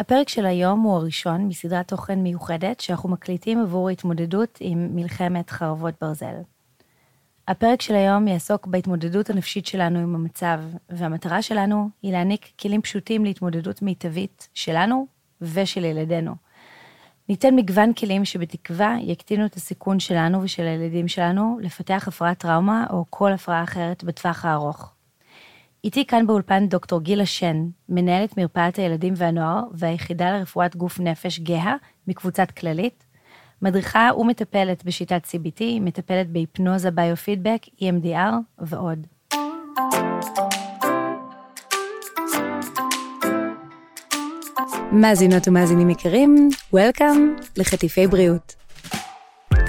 הפרק של היום הוא הראשון מסדרת תוכן מיוחדת שאנחנו מקליטים עבור התמודדות עם מלחמת חרבות ברזל. הפרק של היום יעסוק בהתמודדות הנפשית שלנו עם המצב, והמטרה שלנו היא להעניק כלים פשוטים להתמודדות מיטבית שלנו ושל ילדינו. ניתן מגוון כלים שבתקווה יקטינו את הסיכון שלנו ושל הילדים שלנו לפתח הפרעת טראומה או כל הפרעה אחרת בטווח הארוך. איתי כאן באולפן דוקטור גילה שן, מנהלת מרפאת הילדים והנוער והיחידה לרפואת גוף נפש גאה מקבוצת כללית, מדריכה ומטפלת בשיטת CBT, מטפלת בהיפנוזה ביו-פידבק, EMDR ועוד. מאזינות ומאזינים יקרים, Welcome לחטיפי בריאות.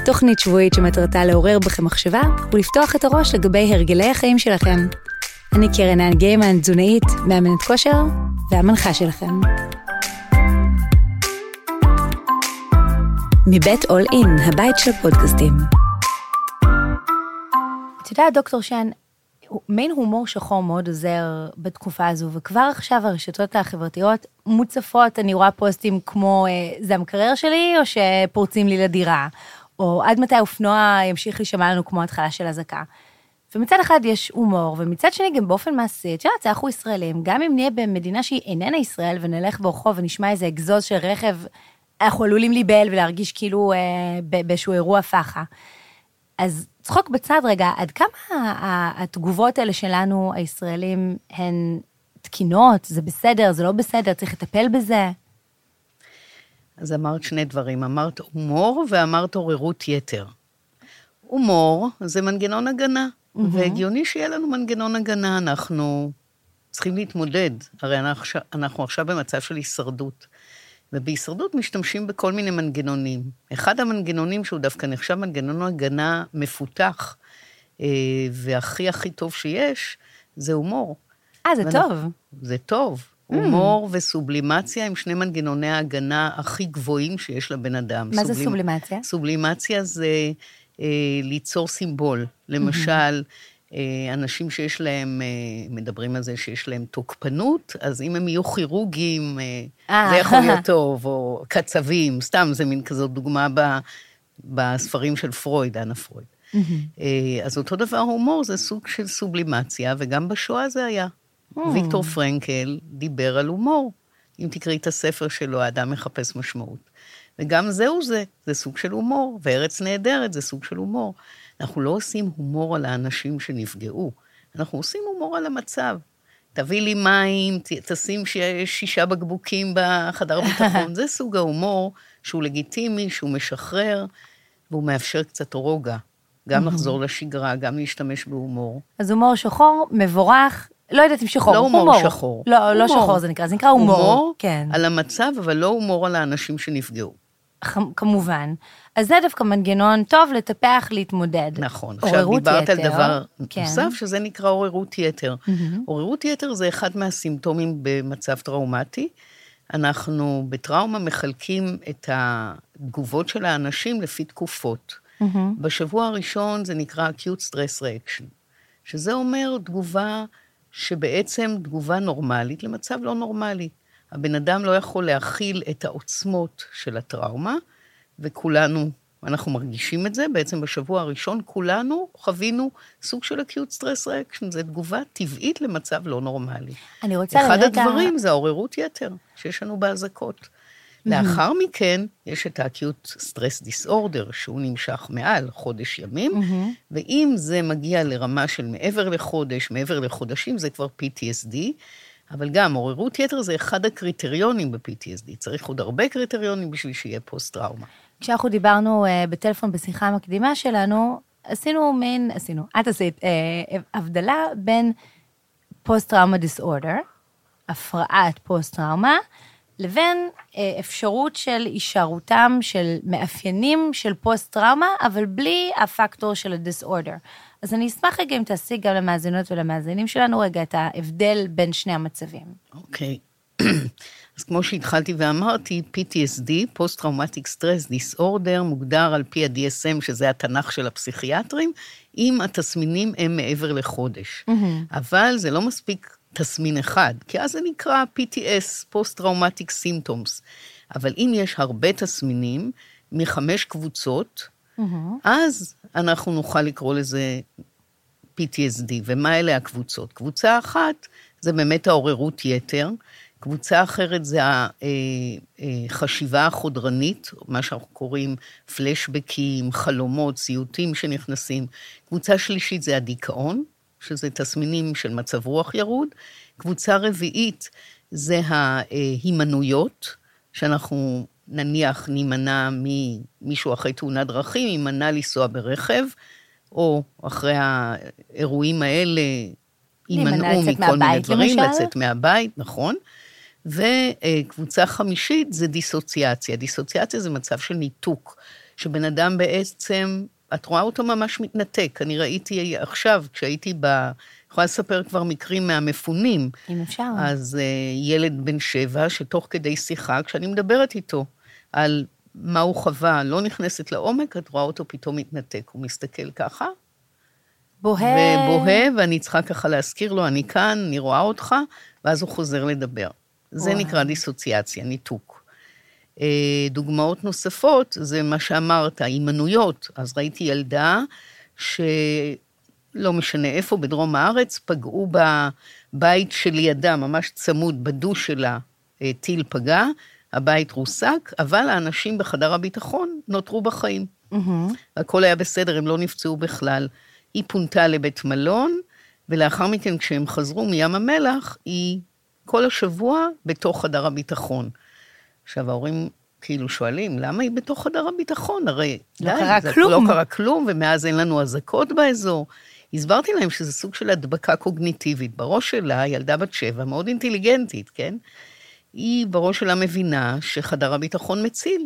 תוכנית שבועית שמטרתה לעורר בכם מחשבה ולפתוח את הראש לגבי הרגלי החיים שלכם. אני קרן האן גיימן, תזונאית, מאמנת כושר והמנחה שלכם. מבית אול אין, הבית של הפודקאסטים. את יודעת, דוקטור שן, מיין הומור שחור מאוד עוזר בתקופה הזו, וכבר עכשיו הרשתות החברתיות מוצפות, אני רואה פוסטים כמו זה המקרר שלי, או שפורצים לי לדירה, או עד מתי האופנוע ימשיך להישמע לנו כמו התחלה של אזעקה. ומצד אחד יש הומור, ומצד שני גם באופן מעשי, את יודעת, אנחנו ישראלים, גם אם נהיה במדינה שהיא איננה ישראל, ונלך ברחוב ונשמע איזה אגזוז של רכב, אנחנו עלולים להיבהל ולהרגיש כאילו אה, באיזשהו אירוע פח"ע. אז צחוק בצד רגע, עד כמה התגובות האלה שלנו, הישראלים, הן תקינות, זה בסדר, זה לא בסדר, צריך לטפל בזה? אז אמרת שני דברים, אמרת הומור ואמרת עוררות יתר. הומור זה מנגנון הגנה, mm-hmm. והגיוני שיהיה לנו מנגנון הגנה, אנחנו צריכים להתמודד, הרי אנחנו, אנחנו עכשיו במצב של הישרדות. ובהישרדות משתמשים בכל מיני מנגנונים. אחד המנגנונים שהוא דווקא נחשב מנגנון הגנה מפותח, אה, והכי הכי טוב שיש, זה הומור. אה, זה טוב. זה טוב. Mm. הומור וסובלימציה הם שני מנגנוני ההגנה הכי גבוהים שיש לבן אדם. מה סובלימ... זה סובלימציה? סובלימציה זה ליצור סימבול. למשל, mm-hmm. אנשים שיש להם, אה, מדברים על זה שיש להם תוקפנות, אז אם הם יהיו כירורגים, אה, זה יכול להיות טוב, או קצבים, סתם, זה מין כזאת דוגמה ב, בספרים של פרויד, אנה פרויד. אז אותו דבר הומור, זה סוג של סובלימציה, וגם בשואה זה היה. ויקטור פרנקל דיבר על הומור. אם תקראי את הספר שלו, האדם מחפש משמעות. וגם זהו זה, זה סוג של הומור, וארץ נהדרת זה סוג של הומור. אנחנו לא עושים הומור על האנשים שנפגעו, אנחנו עושים הומור על המצב. תביא לי מים, תשים שישה בקבוקים בחדר ביטחון, זה סוג ההומור שהוא לגיטימי, שהוא משחרר, והוא מאפשר קצת רוגע. גם לחזור לשגרה, גם להשתמש בהומור. אז הומור שחור, מבורך, לא יודעת אם שחור, לא הומור, הומור שחור. לא, לא הומור. לא שחור זה נקרא, זה נקרא הומור. הומור כן. על המצב, אבל לא הומור על האנשים שנפגעו. כמובן. אז זה דווקא מנגנון טוב לטפח, להתמודד. נכון. עכשיו דיברת יתר, על דבר כן. נוסף, שזה נקרא עוררות יתר. Mm-hmm. עוררות יתר זה אחד מהסימפטומים במצב טראומטי. אנחנו בטראומה מחלקים את התגובות של האנשים לפי תקופות. Mm-hmm. בשבוע הראשון זה נקרא acute stress reaction, שזה אומר תגובה שבעצם תגובה נורמלית למצב לא נורמלי. הבן אדם לא יכול להכיל את העוצמות של הטראומה, וכולנו, אנחנו מרגישים את זה, בעצם בשבוע הראשון כולנו חווינו סוג של acute stress reaction, זו תגובה טבעית למצב לא נורמלי. אני רוצה לרגע... אחד הדברים זה העוררות יתר שיש לנו באזעקות. לאחר מכן, יש את ה-acute stress disorder, שהוא נמשך מעל חודש ימים, ואם זה מגיע לרמה של מעבר לחודש, מעבר לחודשים, זה כבר PTSD, אבל גם עוררות יתר זה אחד הקריטריונים ב-PTSD. צריך עוד הרבה קריטריונים בשביל שיהיה פוסט-טראומה. כשאנחנו דיברנו uh, בטלפון בשיחה המקדימה שלנו, עשינו מין, עשינו, את עשית, uh, הבדלה בין פוסט-טראומה דיסאורדר, הפרעת פוסט-טראומה, לבין uh, אפשרות של הישארותם של מאפיינים של פוסט-טראומה, אבל בלי הפקטור של הדיסאורדר. אז אני אשמח רגע אם תעשי גם למאזינות ולמאזינים שלנו רגע את ההבדל בין שני המצבים. אוקיי. Okay. אז כמו שהתחלתי ואמרתי, PTSD, Post-Traumatic Stress Disorder, מוגדר על פי ה-DSM, שזה התנ"ך של הפסיכיאטרים, אם התסמינים הם מעבר לחודש. Mm-hmm. אבל זה לא מספיק תסמין אחד, כי אז זה נקרא PTS, Post-Traumatic Symptoms. אבל אם יש הרבה תסמינים מחמש קבוצות. אז אנחנו נוכל לקרוא לזה PTSD. ומה אלה הקבוצות? קבוצה אחת זה באמת העוררות יתר, קבוצה אחרת זה החשיבה אה, אה, החודרנית, מה שאנחנו קוראים פלשבקים, חלומות, סיוטים שנכנסים. קבוצה שלישית זה הדיכאון, שזה תסמינים של מצב רוח ירוד. קבוצה רביעית זה ההימנויות, שאנחנו נניח נימנע ממישהו אחרי תאונת דרכים, יימנע לנסוע ברכב, או אחרי האירועים האלה יימנעו מכל מיני דברים, למשל? לצאת מהבית, נכון. וקבוצה חמישית זה דיסוציאציה. דיסוציאציה זה מצב של ניתוק, שבן אדם בעצם, את רואה אותו ממש מתנתק. אני ראיתי עכשיו, כשהייתי ב... יכולה לספר כבר מקרים מהמפונים. אם אפשר. אז uh, ילד בן שבע, שתוך כדי שיחה, כשאני מדברת איתו על מה הוא חווה, לא נכנסת לעומק, את רואה אותו פתאום מתנתק. הוא מסתכל ככה. בוהה. ובוהה, ואני צריכה ככה להזכיר לו, אני כאן, אני רואה אותך, ואז הוא חוזר לדבר. זה וואו. נקרא דיסוציאציה, ניתוק. אה, דוגמאות נוספות, זה מה שאמרת, הימנויות. אז ראיתי ילדה שלא משנה איפה, בדרום הארץ, פגעו בבית שלידה, ממש צמוד, בדוש שלה, אה, טיל פגע, הבית רוסק, אבל האנשים בחדר הביטחון נותרו בחיים. Mm-hmm. הכל היה בסדר, הם לא נפצעו בכלל. היא פונתה לבית מלון, ולאחר מכן, כשהם חזרו מים המלח, היא כל השבוע בתוך חדר הביטחון. עכשיו, ההורים כאילו שואלים, למה היא בתוך חדר הביטחון? הרי לא די, קרה זה כלום. לא קרה כלום, ומאז אין לנו אזעקות באזור. הסברתי להם שזה סוג של הדבקה קוגניטיבית. בראש שלה, ילדה בת שבע, מאוד אינטליגנטית, כן? היא בראש שלה מבינה שחדר הביטחון מציל.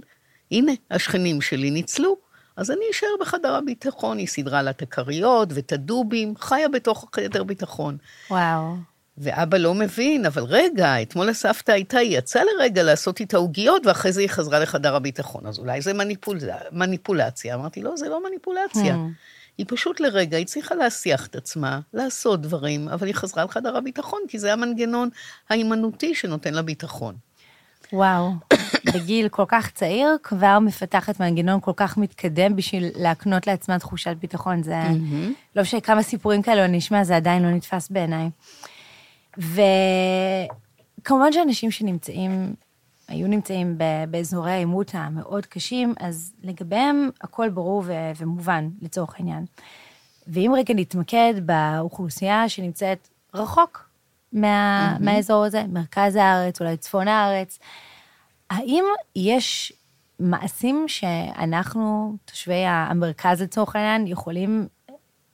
הנה, השכנים שלי ניצלו, אז אני אשאר בחדר הביטחון. היא סידרה לה את הכריות ואת הדובים, חיה בתוך חדר ביטחון. וואו. ואבא לא מבין, אבל רגע, אתמול הסבתא הייתה, היא יצאה לרגע לעשות איתה עוגיות, ואחרי זה היא חזרה לחדר הביטחון. אז אולי זה מניפול, מניפולציה. אמרתי, לא, זה לא מניפולציה. Hmm. היא פשוט לרגע הצליחה להסיח את עצמה, לעשות דברים, אבל היא חזרה לחדר הביטחון, כי זה המנגנון ההימנותי שנותן לה ביטחון. וואו, בגיל כל כך צעיר, כבר מפתחת מנגנון כל כך מתקדם בשביל להקנות לעצמה תחושת ביטחון. זה, mm-hmm. לא משנה כמה סיפורים כאלו אני אשמע, זה עדיין לא נתפס בעיניי. וכמובן שאנשים שנמצאים, היו נמצאים באזורי העימות המאוד קשים, אז לגביהם הכל ברור ו- ומובן, לצורך העניין. ואם רגע נתמקד באוכלוסייה שנמצאת רחוק מה, mm-hmm. מהאזור הזה, מרכז הארץ, אולי צפון הארץ, האם יש מעשים שאנחנו, תושבי המרכז לצורך העניין, יכולים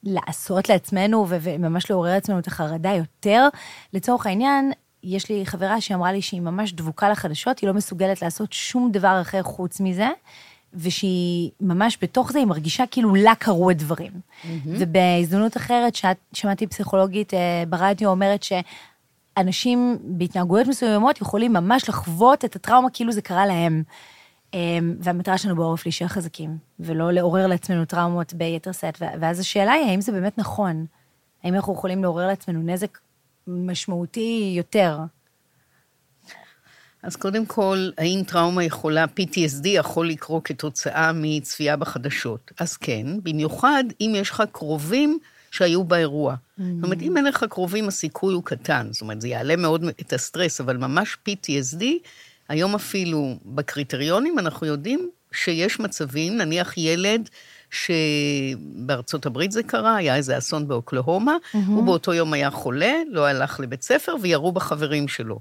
לעשות לעצמנו וממש לעורר לעצמנו את החרדה יותר. לצורך העניין, יש לי חברה שאמרה לי שהיא ממש דבוקה לחדשות, היא לא מסוגלת לעשות שום דבר אחר חוץ מזה, ושהיא ממש בתוך זה, היא מרגישה כאילו לה קרו הדברים. Mm-hmm. ובהזדמנות אחרת, שאת, שמעתי פסיכולוגית אה, ברדיו אומרת שאנשים בהתנהגויות מסוימות יכולים ממש לחוות את הטראומה כאילו זה קרה להם. אמ, והמטרה שלנו בעורף להישאר חזקים, ולא לעורר לעצמנו טראומות ביתר שאת. ואז השאלה היא, האם זה באמת נכון? האם אנחנו יכולים לעורר לעצמנו נזק משמעותי יותר? אז קודם כל, האם טראומה יכולה, PTSD יכול לקרות כתוצאה מצפייה בחדשות? אז כן, במיוחד אם יש לך קרובים שהיו באירוע. Mm-hmm. זאת אומרת, אם אין לך קרובים, הסיכוי הוא קטן. זאת אומרת, זה יעלה מאוד את הסטרס, אבל ממש PTSD היום אפילו בקריטריונים אנחנו יודעים שיש מצבים, נניח ילד שבארצות הברית זה קרה, היה איזה אסון באוקלהומה, mm-hmm. הוא באותו יום היה חולה, לא הלך לבית ספר וירו בחברים שלו.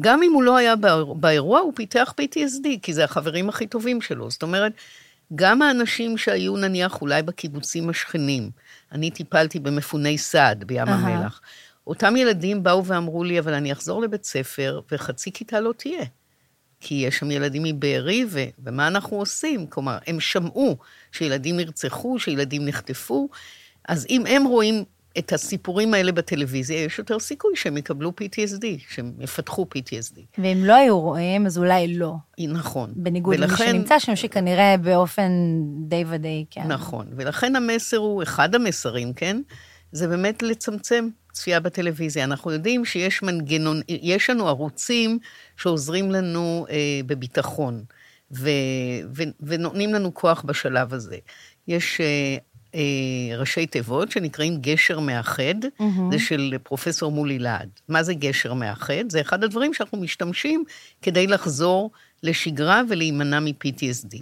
גם אם הוא לא היה באירוע, הוא פיתח PTSD, כי זה החברים הכי טובים שלו. זאת אומרת, גם האנשים שהיו נניח אולי בקיבוצים השכנים, אני טיפלתי במפוני סעד בים uh-huh. המלח, אותם ילדים באו ואמרו לי, אבל אני אחזור לבית ספר וחצי כיתה לא תהיה. כי יש שם ילדים מבארי, ו- ומה אנחנו עושים? כלומר, הם שמעו שילדים נרצחו, שילדים נחטפו, אז אם הם רואים את הסיפורים האלה בטלוויזיה, יש יותר סיכוי שהם יקבלו PTSD, שהם יפתחו PTSD. ואם לא היו רואים, אז אולי לא. נכון. בניגוד ולכן, למי שנמצא שם, שכנראה באופן די ודי, כן. נכון, ולכן המסר הוא, אחד המסרים, כן? זה באמת לצמצם צפייה בטלוויזיה. אנחנו יודעים שיש מנגנון, יש לנו ערוצים שעוזרים לנו אה, בביטחון, ו, ו, ונותנים לנו כוח בשלב הזה. יש אה, אה, ראשי תיבות שנקראים גשר מאחד, mm-hmm. זה של פרופסור מולי להד. מה זה גשר מאחד? זה אחד הדברים שאנחנו משתמשים כדי לחזור לשגרה ולהימנע מ-PTSD.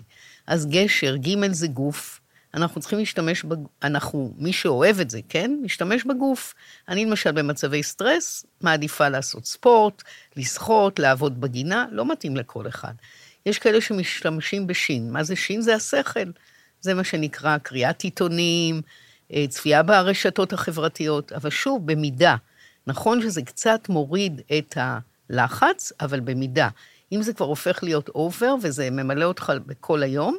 אז גשר, ג' זה גוף, אנחנו צריכים להשתמש, בג... אנחנו, מי שאוהב את זה, כן? משתמש בגוף. אני למשל במצבי סטרס, מעדיפה לעשות ספורט, לשחות, לעבוד בגינה, לא מתאים לכל אחד. יש כאלה שמשתמשים בשין. מה זה שין? זה השכל. זה מה שנקרא קריאת עיתונים, אה, צפייה ברשתות החברתיות, אבל שוב, במידה. נכון שזה קצת מוריד את הלחץ, אבל במידה. אם זה כבר הופך להיות over וזה ממלא אותך בכל היום,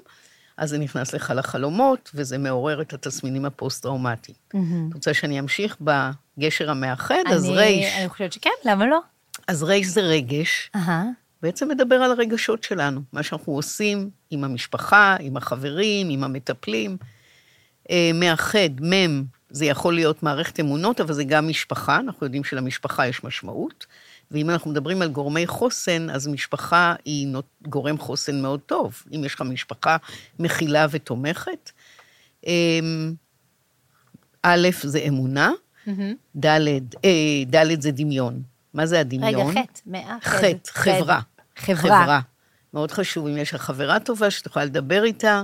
אז זה נכנס לך לחלומות, וזה מעורר את התסמינים הפוסט-טראומטיים. Mm-hmm. את רוצה שאני אמשיך בגשר המאחד? אני, אז רייש... אני חושבת שכן, למה לא? אז רייש זה רגש. Uh-huh. בעצם מדבר על הרגשות שלנו, מה שאנחנו עושים עם המשפחה, עם החברים, עם המטפלים. אה, מאחד, מ', זה יכול להיות מערכת אמונות, אבל זה גם משפחה, אנחנו יודעים שלמשפחה יש משמעות. ואם אנחנו מדברים על גורמי חוסן, אז משפחה היא גורם חוסן מאוד טוב. אם יש לך משפחה מכילה ותומכת. אמ, א', זה אמונה, ד', אה, ד' זה דמיון. מה זה הדמיון? רגע, חטא, מאחד. חטא, חברה. חברה. חברה. מאוד חשוב, אם יש לך חברה טובה שאת יכולה לדבר איתה,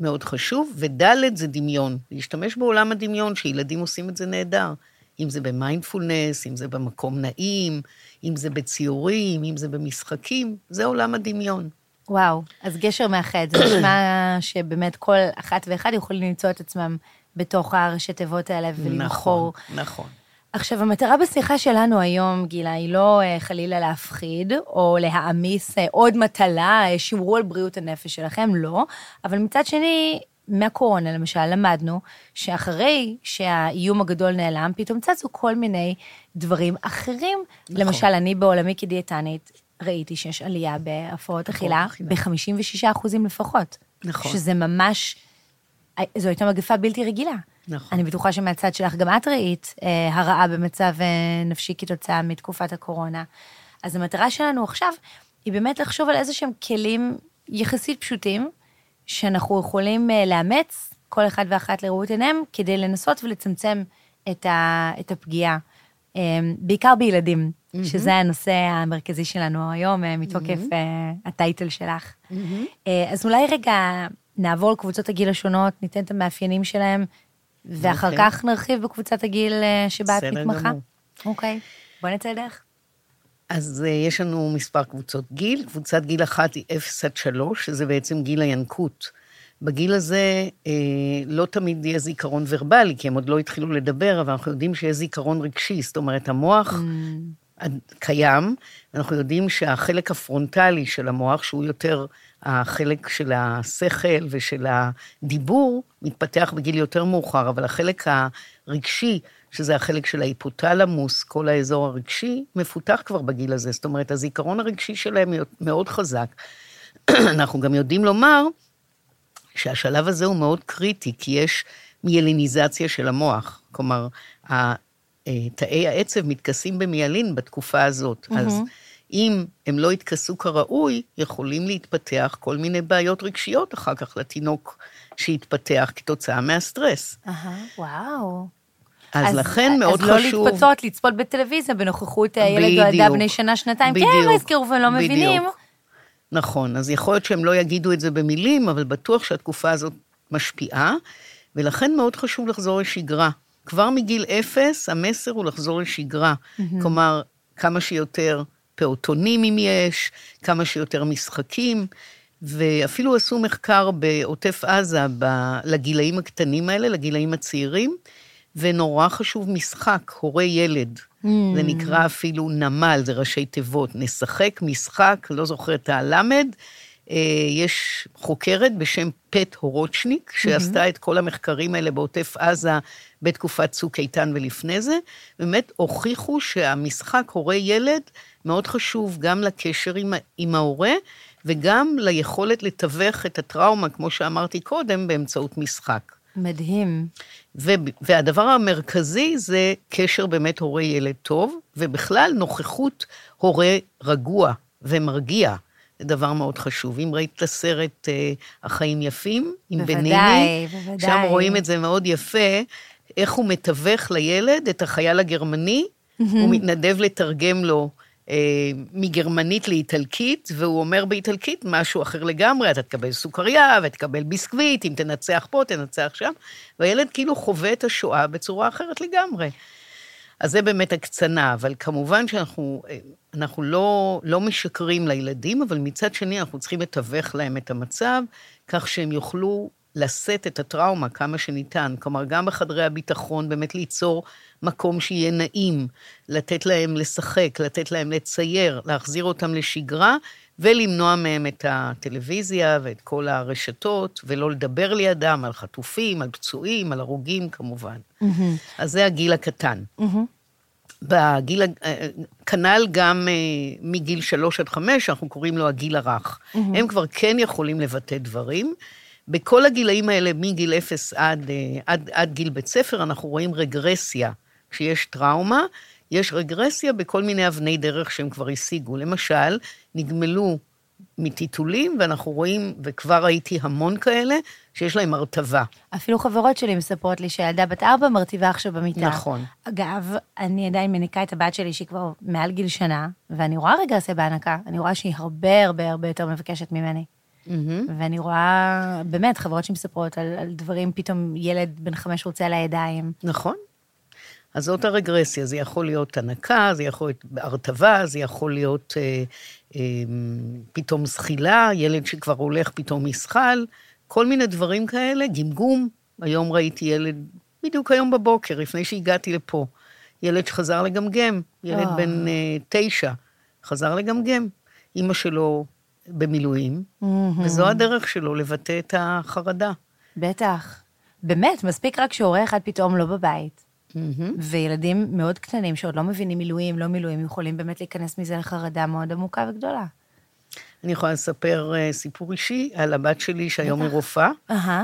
מאוד חשוב. וד' זה דמיון, להשתמש בעולם הדמיון, שילדים עושים את זה נהדר. אם זה במיינדפולנס, אם זה במקום נעים, אם זה בציורים, אם זה במשחקים, זה עולם הדמיון. וואו, אז גשר מאחד, זה נשמע שבאמת כל אחת ואחד יכולים למצוא את עצמם בתוך הראשי תיבות האלה ולמכור. נכון, נכון. עכשיו, המטרה בשיחה שלנו היום, גילה, היא לא אה, חלילה להפחיד, או להעמיס אה, עוד מטלה, אה, שמרו על בריאות הנפש שלכם, לא. אבל מצד שני, מהקורונה, למשל, למדנו שאחרי שהאיום הגדול נעלם, פתאום צצו כל מיני דברים אחרים. נכון. למשל, אני בעולמי כדיאטנית, ראיתי שיש עלייה בהפרעות אכילה ב-56 אחוזים לפחות. נכון. שזה ממש, זו הייתה מגפה בלתי רגילה. נכון. אני בטוחה שמהצד שלך גם את ראית אה, הרעה במצב אה, נפשי כתוצאה מתקופת הקורונה. אז המטרה שלנו עכשיו היא באמת לחשוב על איזה שהם כלים יחסית פשוטים, שאנחנו יכולים אה, לאמץ, כל אחד ואחת לראות עיניהם, כדי לנסות ולצמצם את, ה, את הפגיעה, אה, בעיקר בילדים, mm-hmm. שזה הנושא המרכזי שלנו היום, אה, מתוקף mm-hmm. הטייטל שלך. Mm-hmm. אז אולי רגע נעבור לקבוצות הגיל השונות, ניתן את המאפיינים שלהם, ואחר okay. אוקיי. כך נרחיב בקבוצת הגיל שבה את מתמחה. אוקיי, okay. בוא נצא לדרך. אז uh, יש לנו מספר קבוצות גיל. קבוצת גיל אחת היא 0 עד 3, שזה בעצם גיל הינקות. בגיל הזה uh, לא תמיד יהיה זיכרון ורבלי, כי הם עוד לא התחילו לדבר, אבל אנחנו יודעים שיש זיכרון רגשי, זאת אומרת, המוח mm. קיים, ואנחנו יודעים שהחלק הפרונטלי של המוח, שהוא יותר החלק של השכל ושל הדיבור, מתפתח בגיל יותר מאוחר, אבל החלק הרגשי שזה החלק של ההיפותלמוס, כל האזור הרגשי, מפותח כבר בגיל הזה. זאת אומרת, הזיכרון הרגשי שלהם מאוד חזק. אנחנו גם יודעים לומר שהשלב הזה הוא מאוד קריטי, כי יש מיאליניזציה של המוח. כלומר, תאי העצב מתכסים במיאלין בתקופה הזאת. Mm-hmm. אז אם הם לא יתכסו כראוי, יכולים להתפתח כל מיני בעיות רגשיות אחר כך לתינוק שיתפתח כתוצאה מהסטרס. אהה, וואו. אז, אז לכן מאוד אז חשוב... אז לא להתפצות, לצפות בטלוויזיה בנוכחות ילד או ילדה בני שנה, שנתיים, בדיוק, כן, לא יזכרו ולא בדיוק. מבינים. נכון, אז יכול להיות שהם לא יגידו את זה במילים, אבל בטוח שהתקופה הזאת משפיעה, ולכן מאוד חשוב לחזור לשגרה. כבר מגיל אפס, המסר הוא לחזור לשגרה. Mm-hmm. כלומר, כמה שיותר פעוטונים אם יש, כמה שיותר משחקים, ואפילו עשו מחקר בעוטף עזה ב... לגילאים הקטנים האלה, לגילאים הצעירים, ונורא חשוב משחק, הורה ילד. Mm. זה נקרא אפילו נמל, זה ראשי תיבות. נשחק, משחק, לא זוכר את הלמד. אה, יש חוקרת בשם פט הורוצ'ניק, שעשתה mm-hmm. את כל המחקרים האלה בעוטף עזה בתקופת צוק איתן ולפני זה. באמת הוכיחו שהמשחק הורה-ילד מאוד חשוב גם לקשר עם, עם ההורה, וגם ליכולת לתווך את הטראומה, כמו שאמרתי קודם, באמצעות משחק. מדהים. ו- והדבר המרכזי זה קשר באמת הורה-ילד טוב, ובכלל נוכחות הורה רגוע ומרגיע. זה דבר מאוד חשוב. אם ראית את הסרט אה, החיים יפים, עם בוודאי, בניני, בוודאי. שם רואים את זה מאוד יפה, איך הוא מתווך לילד את החייל הגרמני, הוא מתנדב לתרגם לו מגרמנית לאיטלקית, והוא אומר באיטלקית משהו אחר לגמרי, אתה תקבל סוכריה ותקבל ביסקוויט, אם תנצח פה, תנצח שם, והילד כאילו חווה את השואה בצורה אחרת לגמרי. אז זה באמת הקצנה, אבל כמובן שאנחנו אה, לא, לא משקרים לילדים, אבל מצד שני אנחנו צריכים לתווך להם את המצב, כך שהם יוכלו לשאת את הטראומה כמה שניתן. כלומר, גם בחדרי הביטחון, באמת ליצור מקום שיהיה נעים, לתת להם לשחק, לתת להם לצייר, להחזיר אותם לשגרה, ולמנוע מהם את הטלוויזיה ואת כל הרשתות, ולא לדבר לידם על חטופים, על פצועים, על הרוגים כמובן. אז זה הגיל הקטן. בגיל, אה, כנ"ל גם אה, מגיל שלוש עד חמש, אנחנו קוראים לו הגיל הרך. הם כבר כן יכולים לבטא דברים. בכל הגילאים האלה, מגיל אפס עד, אה, עד, עד גיל בית ספר, אנחנו רואים רגרסיה. כשיש טראומה, יש רגרסיה בכל מיני אבני דרך שהם כבר השיגו. למשל, נגמלו מטיטולים, ואנחנו רואים, וכבר ראיתי המון כאלה, שיש להם הרטבה. אפילו חברות שלי מספרות לי שהילדה בת ארבע מרטיבה עכשיו במיטה. נכון. אגב, אני עדיין מניקה את הבת שלי, שהיא כבר מעל גיל שנה, ואני רואה רגרסיה בהנקה, אני רואה שהיא הרבה הרבה הרבה יותר מבקשת ממני. ואני רואה, באמת, חברות שמספרות על, על דברים, פתאום ילד בן חמש רוצה על הידיים. נכון. אז זאת הרגרסיה, זה יכול להיות הנקה, זה יכול להיות הרטבה, זה יכול להיות אה, אה, פתאום זחילה, ילד שכבר הולך פתאום יזחל, כל מיני דברים כאלה, גמגום. היום ראיתי ילד, בדיוק היום בבוקר, לפני שהגעתי לפה, ילד שחזר לגמגם, ילד אה. בן אה, תשע, חזר לגמגם. אימא שלו במילואים, וזו הדרך שלו לבטא את החרדה. בטח. באמת, מספיק רק שהורה אחד פתאום לא בבית. וילדים מאוד קטנים שעוד לא מבינים מילואים, לא מילואים, יכולים באמת להיכנס מזה לחרדה מאוד עמוקה וגדולה. אני יכולה לספר uh, סיפור אישי על הבת שלי, שהיום היא רופאה.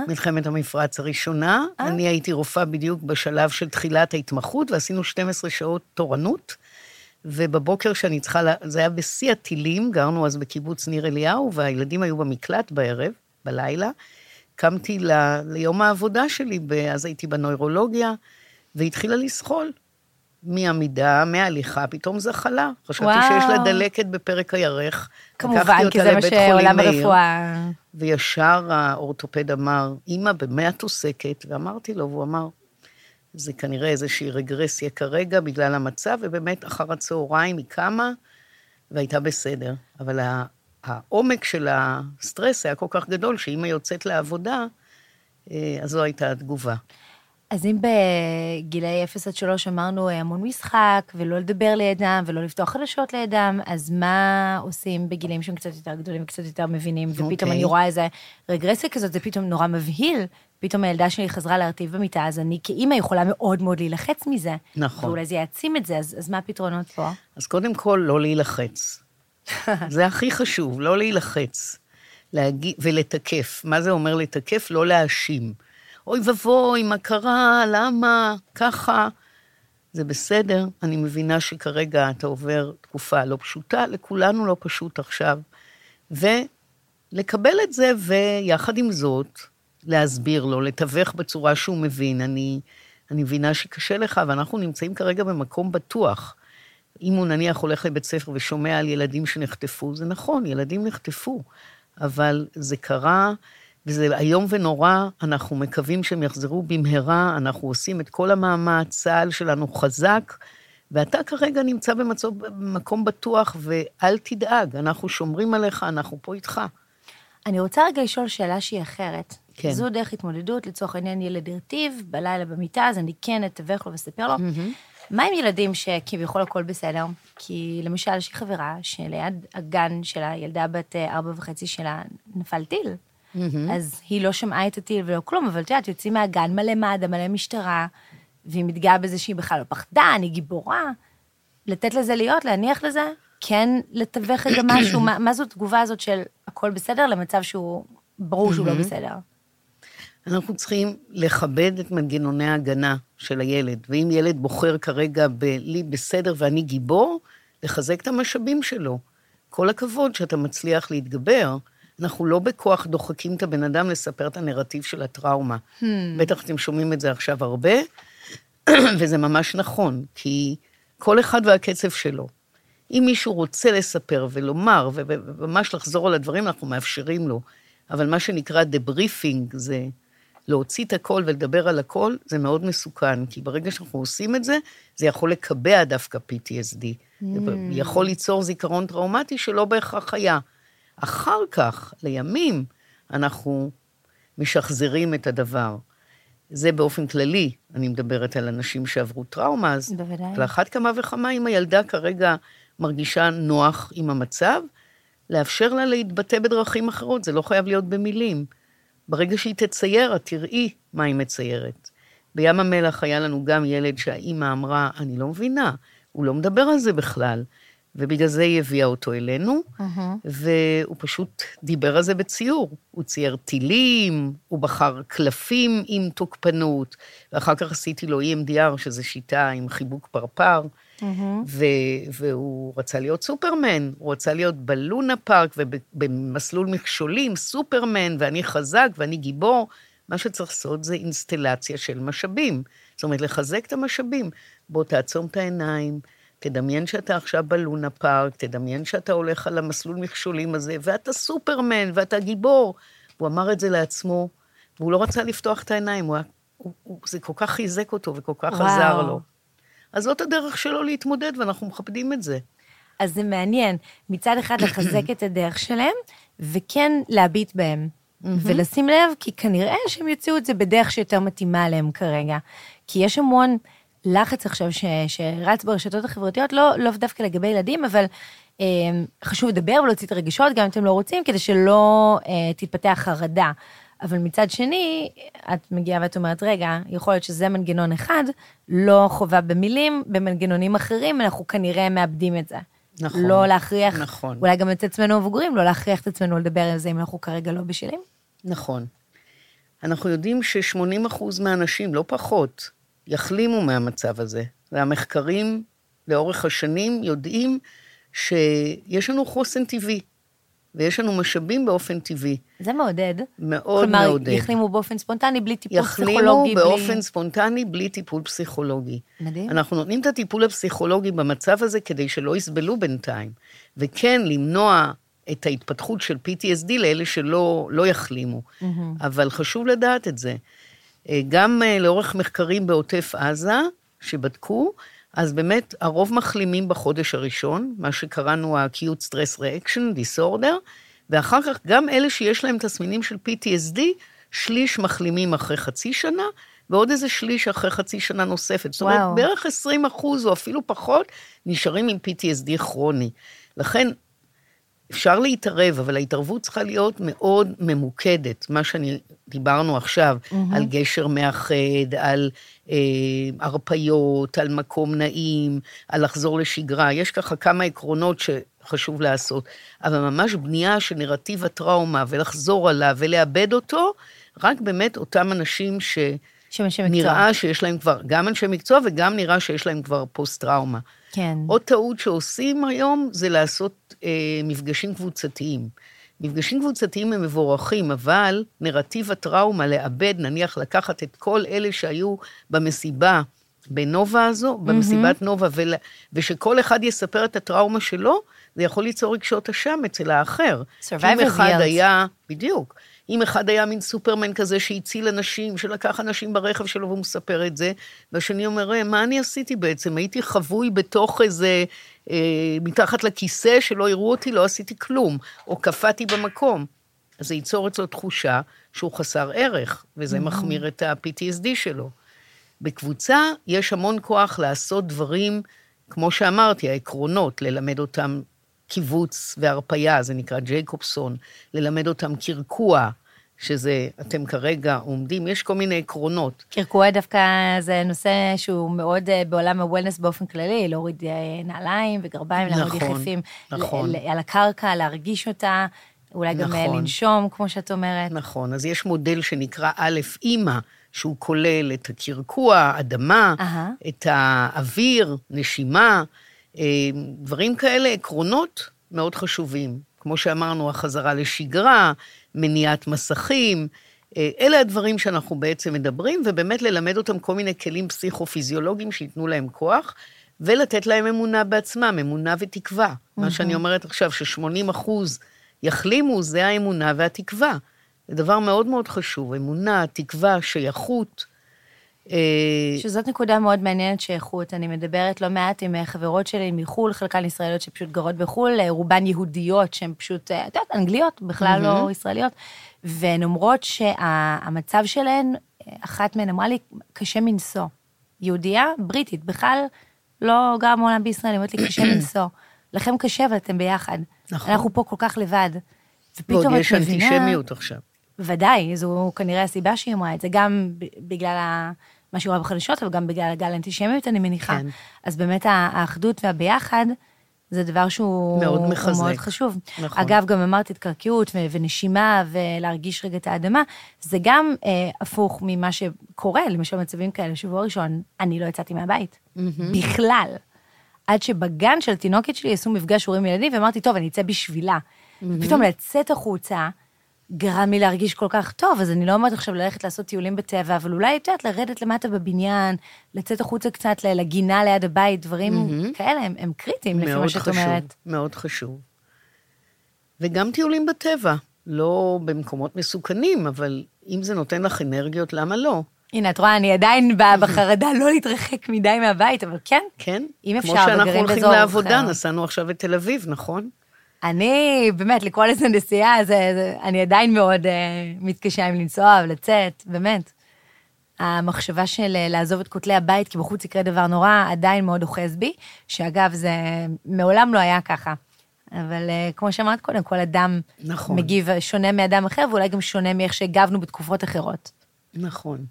מלחמת המפרץ הראשונה. אני הייתי רופאה בדיוק בשלב של תחילת ההתמחות, ועשינו 12 שעות תורנות, ובבוקר שאני צריכה, לה... זה היה בשיא הטילים, גרנו אז בקיבוץ ניר אליהו, והילדים היו במקלט בערב, בלילה. קמתי ל... ליום העבודה שלי. אז הייתי בנוירולוגיה, והתחילה לסחול. מעמידה, מהליכה, פתאום זחלה. חשבתי וואו. שיש לה דלקת בפרק הירך. כמובן, כי זה מה שעולם. הרפואה... וישר האורתופד אמר, אמא, במה את עוסקת? ואמרתי לו, והוא אמר, זה כנראה איזושהי רגרסיה כרגע בגלל המצב, ובאמת אחר הצהריים היא קמה והייתה בסדר. אבל העומק של הסטרס היה כל כך גדול, שאמא יוצאת לעבודה, אה, אז זו הייתה התגובה. אז אם בגילאי 0 עד 3 אמרנו אה, המון משחק, ולא לדבר לידם, ולא לפתוח חדשות לידם, אז מה עושים בגילים שהם קצת יותר גדולים וקצת יותר מבינים, ופתאום אוקיי. אני רואה איזה רגרסיה כזאת, זה פתאום נורא מבהיל. פתאום הילדה שלי חזרה להרטיב במיטה, אז אני כאימא יכולה מאוד מאוד להילחץ מזה. נכון. ואולי זה יעצים את זה, אז, אז מה הפתרונות פה? אז קודם כל, לא להילחץ. זה הכי חשוב, לא להילחץ. להגיד, ולתקף. מה זה אומר לתקף? לא להאשים. אוי ואבוי, מה קרה? למה? ככה. זה בסדר, אני מבינה שכרגע אתה עובר תקופה לא פשוטה, לכולנו לא פשוט עכשיו. ולקבל את זה, ויחד עם זאת, להסביר לו, לתווך בצורה שהוא מבין. אני, אני מבינה שקשה לך, ואנחנו נמצאים כרגע במקום בטוח. אם הוא נניח הולך לבית ספר ושומע על ילדים שנחטפו, זה נכון, ילדים נחטפו, אבל זה קרה, וזה איום ונורא, אנחנו מקווים שהם יחזרו במהרה, אנחנו עושים את כל המאמץ, צה"ל שלנו חזק, ואתה כרגע נמצא במצב, במקום בטוח, ואל תדאג, אנחנו שומרים עליך, אנחנו פה איתך. אני רוצה רגע לשאול שאלה שהיא אחרת. כן. זו דרך התמודדות, לצורך העניין ילד הרטיב בלילה במיטה, אז אני כן אתווך לו ואספר לו. מה עם ילדים שכביכול הכל בסדר? כי למשל, יש לי חברה שליד הגן של הילדה בת אה, ארבע וחצי שלה נפל טיל. אז היא לא שמעה את הטיל ולא כלום, אבל את יודעת, יוצאים מהגן מלא מד"א, מלא משטרה, והיא מתגאה בזה שהיא בכלל לא פחדה, אני גיבורה. לתת לזה להיות, להניח לזה, כן לתווך רגע משהו, מה, מה זו התגובה הזאת של הכל בסדר למצב שהוא, ברור שהוא לא בסדר. אנחנו צריכים לכבד את מנגנוני ההגנה של הילד, ואם ילד בוחר כרגע בלי בסדר ואני גיבור, לחזק את המשאבים שלו. כל הכבוד שאתה מצליח להתגבר. אנחנו לא בכוח דוחקים את הבן אדם לספר את הנרטיב של הטראומה. Hmm. בטח אתם שומעים את זה עכשיו הרבה, וזה ממש נכון, כי כל אחד והקצב שלו. אם מישהו רוצה לספר ולומר, וממש לחזור על הדברים, אנחנו מאפשרים לו. אבל מה שנקרא דבריפינג, זה להוציא את הכל ולדבר על הכל, זה מאוד מסוכן, כי ברגע שאנחנו עושים את זה, זה יכול לקבע דווקא PTSD. Mm. זה יכול ליצור זיכרון טראומטי שלא בהכרח היה. אחר כך, לימים, אנחנו משחזרים את הדבר. זה באופן כללי, אני מדברת על אנשים שעברו טראומה, אז... בוודאי. על אחת כמה וכמה, אם הילדה כרגע מרגישה נוח עם המצב, לאפשר לה להתבטא בדרכים אחרות, זה לא חייב להיות במילים. ברגע שהיא תצייר, את תראי מה היא מציירת. בים המלח היה לנו גם ילד שהאימא אמרה, אני לא מבינה, הוא לא מדבר על זה בכלל. ובגלל זה היא הביאה אותו אלינו, uh-huh. והוא פשוט דיבר על זה בציור. הוא צייר טילים, הוא בחר קלפים עם תוקפנות, ואחר כך עשיתי לו EMDR, שזו שיטה עם חיבוק פרפר, uh-huh. ו- והוא רצה להיות סופרמן, הוא רצה להיות בלונה פארק ובמסלול מכשולים, סופרמן, ואני חזק ואני גיבור. מה שצריך לעשות זה אינסטלציה של משאבים. זאת אומרת, לחזק את המשאבים. בוא תעצום את העיניים, תדמיין שאתה עכשיו בלונה פארק, תדמיין שאתה הולך על המסלול מכשולים הזה, ואתה סופרמן, ואתה גיבור. הוא אמר את זה לעצמו, והוא לא רצה לפתוח את העיניים, הוא היה, הוא, הוא, זה כל כך חיזק אותו וכל כך וואו. עזר לו. אז זאת הדרך שלו להתמודד, ואנחנו מכבדים את זה. אז זה מעניין, מצד אחד לחזק את הדרך שלהם, וכן להביט בהם. ולשים לב, כי כנראה שהם יוציאו את זה בדרך שיותר מתאימה להם כרגע. כי יש המון... לחץ עכשיו ש, שרץ ברשתות החברתיות, לא, לא דווקא לגבי ילדים, אבל אה, חשוב לדבר ולהוציא את הרגשות, גם אם אתם לא רוצים, כדי שלא אה, תתפתח חרדה. אבל מצד שני, את מגיעה ואת אומרת, רגע, יכול להיות שזה מנגנון אחד, לא חובה במילים, במנגנונים אחרים, אנחנו כנראה מאבדים את זה. נכון. לא להכריח, נכון. אולי גם את עצמנו מבוגרים, לא להכריח את עצמנו לדבר על זה אם אנחנו כרגע לא בשלים. נכון. אנחנו יודעים ש-80% מהאנשים, לא פחות, יחלימו מהמצב הזה. והמחקרים לאורך השנים יודעים שיש לנו חוסן טבעי, ויש לנו משאבים באופן טבעי. זה מעודד. מאוד כלומר, מעודד. כלומר, יחלימו באופן ספונטני בלי טיפול יחלימו פסיכולוגי. יחלימו באופן בלי... ספונטני בלי טיפול פסיכולוגי. מדהים. אנחנו נותנים את הטיפול הפסיכולוגי במצב הזה כדי שלא יסבלו בינתיים, וכן למנוע את ההתפתחות של PTSD לאלה שלא לא יחלימו. Mm-hmm. אבל חשוב לדעת את זה. אה, גם אה, לאורך מחקרים בעוטף עזה, שבדקו, אז באמת הרוב מחלימים בחודש הראשון, מה שקראנו ה-acute stress reaction disorder, ואחר כך גם אלה שיש להם תסמינים של PTSD, שליש מחלימים אחרי חצי שנה, ועוד איזה שליש אחרי חצי שנה נוספת. זאת אומרת, בערך 20 אחוז או אפילו פחות נשארים עם PTSD כרוני. לכן, אפשר להתערב, אבל ההתערבות צריכה להיות מאוד ממוקדת, מה שאני דיברנו עכשיו, mm-hmm. על גשר מאחד, על אה, הרפיות, על מקום נעים, על לחזור לשגרה. יש ככה כמה עקרונות שחשוב לעשות, אבל ממש בנייה של נרטיב הטראומה ולחזור עליו ולאבד אותו, רק באמת אותם אנשים ש... שנראה שיש להם כבר, גם אנשי מקצוע וגם נראה שיש להם כבר פוסט-טראומה. כן. עוד טעות שעושים היום זה לעשות אה, מפגשים קבוצתיים. מפגשים קבוצתיים הם מבורכים, אבל נרטיב הטראומה, לאבד, נניח לקחת את כל אלה שהיו במסיבה, בנובה הזו, mm-hmm. במסיבת נובה, ול, ושכל אחד יספר את הטראומה שלו, זה יכול ליצור רגשות אשם אצל האחר. Survivor אם אחד היה, בדיוק, אם אחד היה מין סופרמן כזה שהציל אנשים, שלקח אנשים ברכב שלו והוא מספר את זה, והשני אומר, אה, מה אני עשיתי בעצם? הייתי חבוי בתוך איזה, אה, מתחת לכיסא שלא יראו אותי, לא עשיתי כלום, או קפאתי במקום. אז זה ייצור אצלו תחושה שהוא חסר ערך, וזה mm-hmm. מחמיר את ה-PTSD שלו. בקבוצה יש המון כוח לעשות דברים, כמו שאמרתי, העקרונות, ללמד אותם קיבוץ והרפייה, זה נקרא ג'ייקובסון, ללמד אותם קרקוע, שזה, אתם כרגע עומדים, יש כל מיני עקרונות. קרקוע דווקא זה נושא שהוא מאוד אה, בעולם הוולנס באופן כללי, להוריד אה, נעליים וגרביים, נכון, לעמוד יחפים נכון. על הקרקע, להרגיש אותה. אולי גם נכון. לנשום, כמו שאת אומרת. נכון, אז יש מודל שנקרא א' אימא, שהוא כולל את הקרקוע, אדמה, אהה. את האוויר, נשימה, אה, דברים כאלה, עקרונות מאוד חשובים. כמו שאמרנו, החזרה לשגרה, מניעת מסכים, אה, אלה הדברים שאנחנו בעצם מדברים, ובאמת ללמד אותם כל מיני כלים פסיכו-פיזיולוגיים שייתנו להם כוח, ולתת להם אמונה בעצמם, אמונה ותקווה. מה שאני אומרת עכשיו, ש-80 אחוז יחלימו, זה האמונה והתקווה. זה דבר מאוד מאוד חשוב, אמונה, תקווה, שייכות. אה, שזאת נקודה מאוד מעניינת שייכות. אני מדברת לא מעט עם אה, חברות שלי מחו"ל, חלקן ישראליות שפשוט גרות בחו"ל, אה, רובן יהודיות שהן פשוט, את יודעת, אנגליות, בכלל לא ישראליות, והן אומרות שהמצב שלהן, אחת מהן אמרה לי, קשה מנשוא. יהודייה, בריטית, בכלל לא גרה מעולם בישראל, היא אומרת לי, קשה מנשוא. לכם קשה, אבל אתם ביחד. נכון. אנחנו פה כל כך לבד. ופתאום יש את מבינה... אנטישמיות עכשיו. ודאי, זו כנראה הסיבה שהיא אמרה את זה, גם בגלל ה- מה רואה בחדשות, אבל גם בגלל הגל האנטישמיות, אני מניחה. כן. אז באמת האחדות והביחד, זה דבר שהוא מאוד מחזק. מאוד חשוב. נכון. אגב, גם אמרת התקרקעות ו- ונשימה ולהרגיש רגע את האדמה, זה גם אה, הפוך ממה שקורה, למשל מצבים כאלה, שבוע ראשון, אני לא יצאתי מהבית. בכלל. עד שבגן של התינוקת שלי עשו מפגש הורים ילדים, ואמרתי, טוב, אני אצא בשבילה. פתאום לצאת החוצה, גרם לי להרגיש כל כך טוב, אז אני לא אומרת עכשיו ללכת לעשות טיולים בטבע, אבל אולי, את יודעת, לרדת למטה בבניין, לצאת החוצה קצת לגינה ליד הבית, דברים כאלה, הם, הם קריטיים, לפי מה שאת חשוב, אומרת. מאוד חשוב. וגם טיולים בטבע, לא במקומות מסוכנים, אבל אם זה נותן לך אנרגיות, למה לא? הנה, את רואה, אני עדיין ב- בחרדה לא להתרחק מדי מהבית, אבל כן, כן? אם אפשר, כמו שאנחנו הולכים באזור לעבודה, אחר. נסענו עכשיו לתל אביב, נכון? אני, באמת, לקרוא לזה נסיעה, זה, זה, אני עדיין מאוד uh, מתקשה עם לנסוע ולצאת, באמת. המחשבה של אה, לעזוב את כותלי הבית, כי בחוץ יקרה דבר נורא, עדיין מאוד אוחז בי, שאגב, זה מעולם לא היה ככה. אבל uh, כמו שאמרת קודם, כל אדם נכון. מגיב שונה מאדם אחר, ואולי גם שונה מאיך שהגבנו בתקופות אחרות. נכון.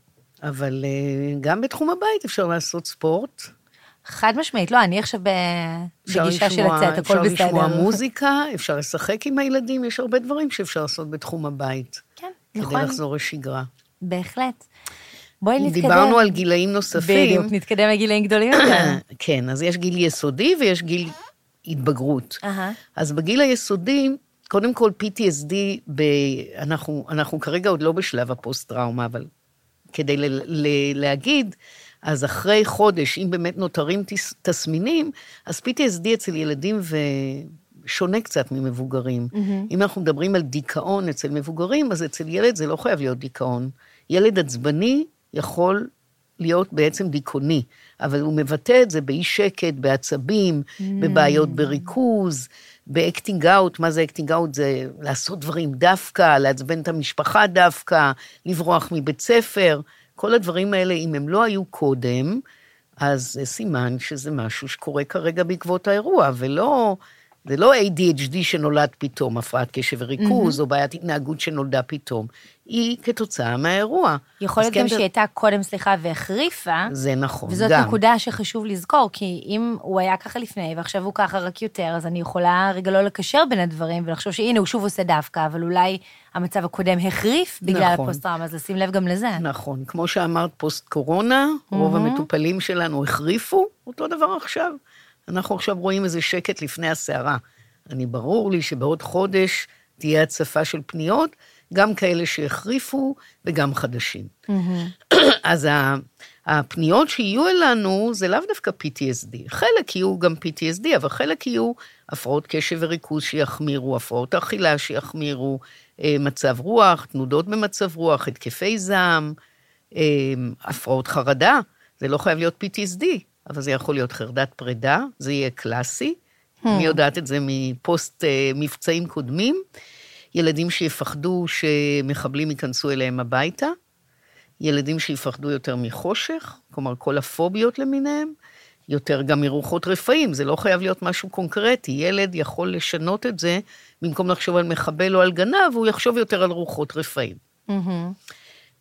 אבל אה, גם בתחום הבית אפשר לעשות ספורט. חד משמעית, לא, אני עכשיו בגישה של לצאת, הכל בסדר. אפשר לשמוע מוזיקה, אפשר לשחק עם הילדים, יש הרבה דברים שאפשר לעשות בתחום הבית. כן, כדי נכון, לחזור לשגרה. בהחלט. בואי נתקדם. דיברנו על גילאים נוספים. בדיוק, נתקדם לגילאים גדולים יותר. כן, אז יש גיל יסודי ויש גיל התבגרות. אז בגיל היסודי, קודם כל PTSD, ב... אנחנו, אנחנו כרגע עוד לא בשלב הפוסט-טראומה, אבל כדי ל... ל... להגיד, אז אחרי חודש, אם באמת נותרים תס... תסמינים, אז PTSD אצל ילדים ו... שונה קצת ממבוגרים. Mm-hmm. אם אנחנו מדברים על דיכאון אצל מבוגרים, אז אצל ילד זה לא חייב להיות דיכאון. ילד עצבני יכול להיות בעצם דיכאוני, אבל הוא מבטא את זה באי שקט, בעצבים, mm. בבעיות בריכוז, ב acting out, מה זה acting out? זה לעשות דברים דווקא, לעצבן את המשפחה דווקא, לברוח מבית ספר, כל הדברים האלה, אם הם לא היו קודם, אז זה סימן שזה משהו שקורה כרגע בעקבות האירוע, ולא... זה לא ADHD שנולד פתאום, הפרעת קשב וריכוז, mm-hmm. או בעיית התנהגות שנולדה פתאום. היא כתוצאה מהאירוע. יכול להיות כן, גם זה- שהיא הייתה קודם, סליחה, והחריפה, זה נכון, וזאת גם. נקודה שחשוב לזכור, כי אם הוא היה ככה לפני, ועכשיו הוא ככה רק יותר, אז אני יכולה רגע לא לקשר בין הדברים, ולחשוב שהנה, הוא שוב עושה דווקא, אבל אולי המצב הקודם החריף בגלל נכון. הפוסט-טראומה, אז לשים לב גם לזה. נכון, כמו שאמרת, פוסט-קורונה, רוב המטופלים שלנו החריפו, אותו דבר עכשיו. אנחנו עכשיו רואים איזה שקט לפני הסערה. אני, ברור לי שבעוד חודש תהיה הצפה של פניות, גם כאלה שהחריפו וגם חדשים. אז ה- הפניות שיהיו אלינו זה לאו דווקא PTSD. חלק יהיו גם PTSD, אבל חלק יהיו הפרעות קשב וריכוז שיחמירו, הפרעות אכילה שיחמירו, אה, מצב רוח, תנודות במצב רוח, התקפי זעם, אה, הפרעות חרדה. זה לא חייב להיות PTSD, אבל זה יכול להיות חרדת פרידה, זה יהיה קלאסי. אני יודעת את זה מפוסט אה, מבצעים קודמים. ילדים שיפחדו שמחבלים ייכנסו אליהם הביתה, ילדים שיפחדו יותר מחושך, כלומר כל הפוביות למיניהם, יותר גם מרוחות רפאים, זה לא חייב להיות משהו קונקרטי, ילד יכול לשנות את זה, במקום לחשוב על מחבל או על גנב, הוא יחשוב יותר על רוחות רפאים.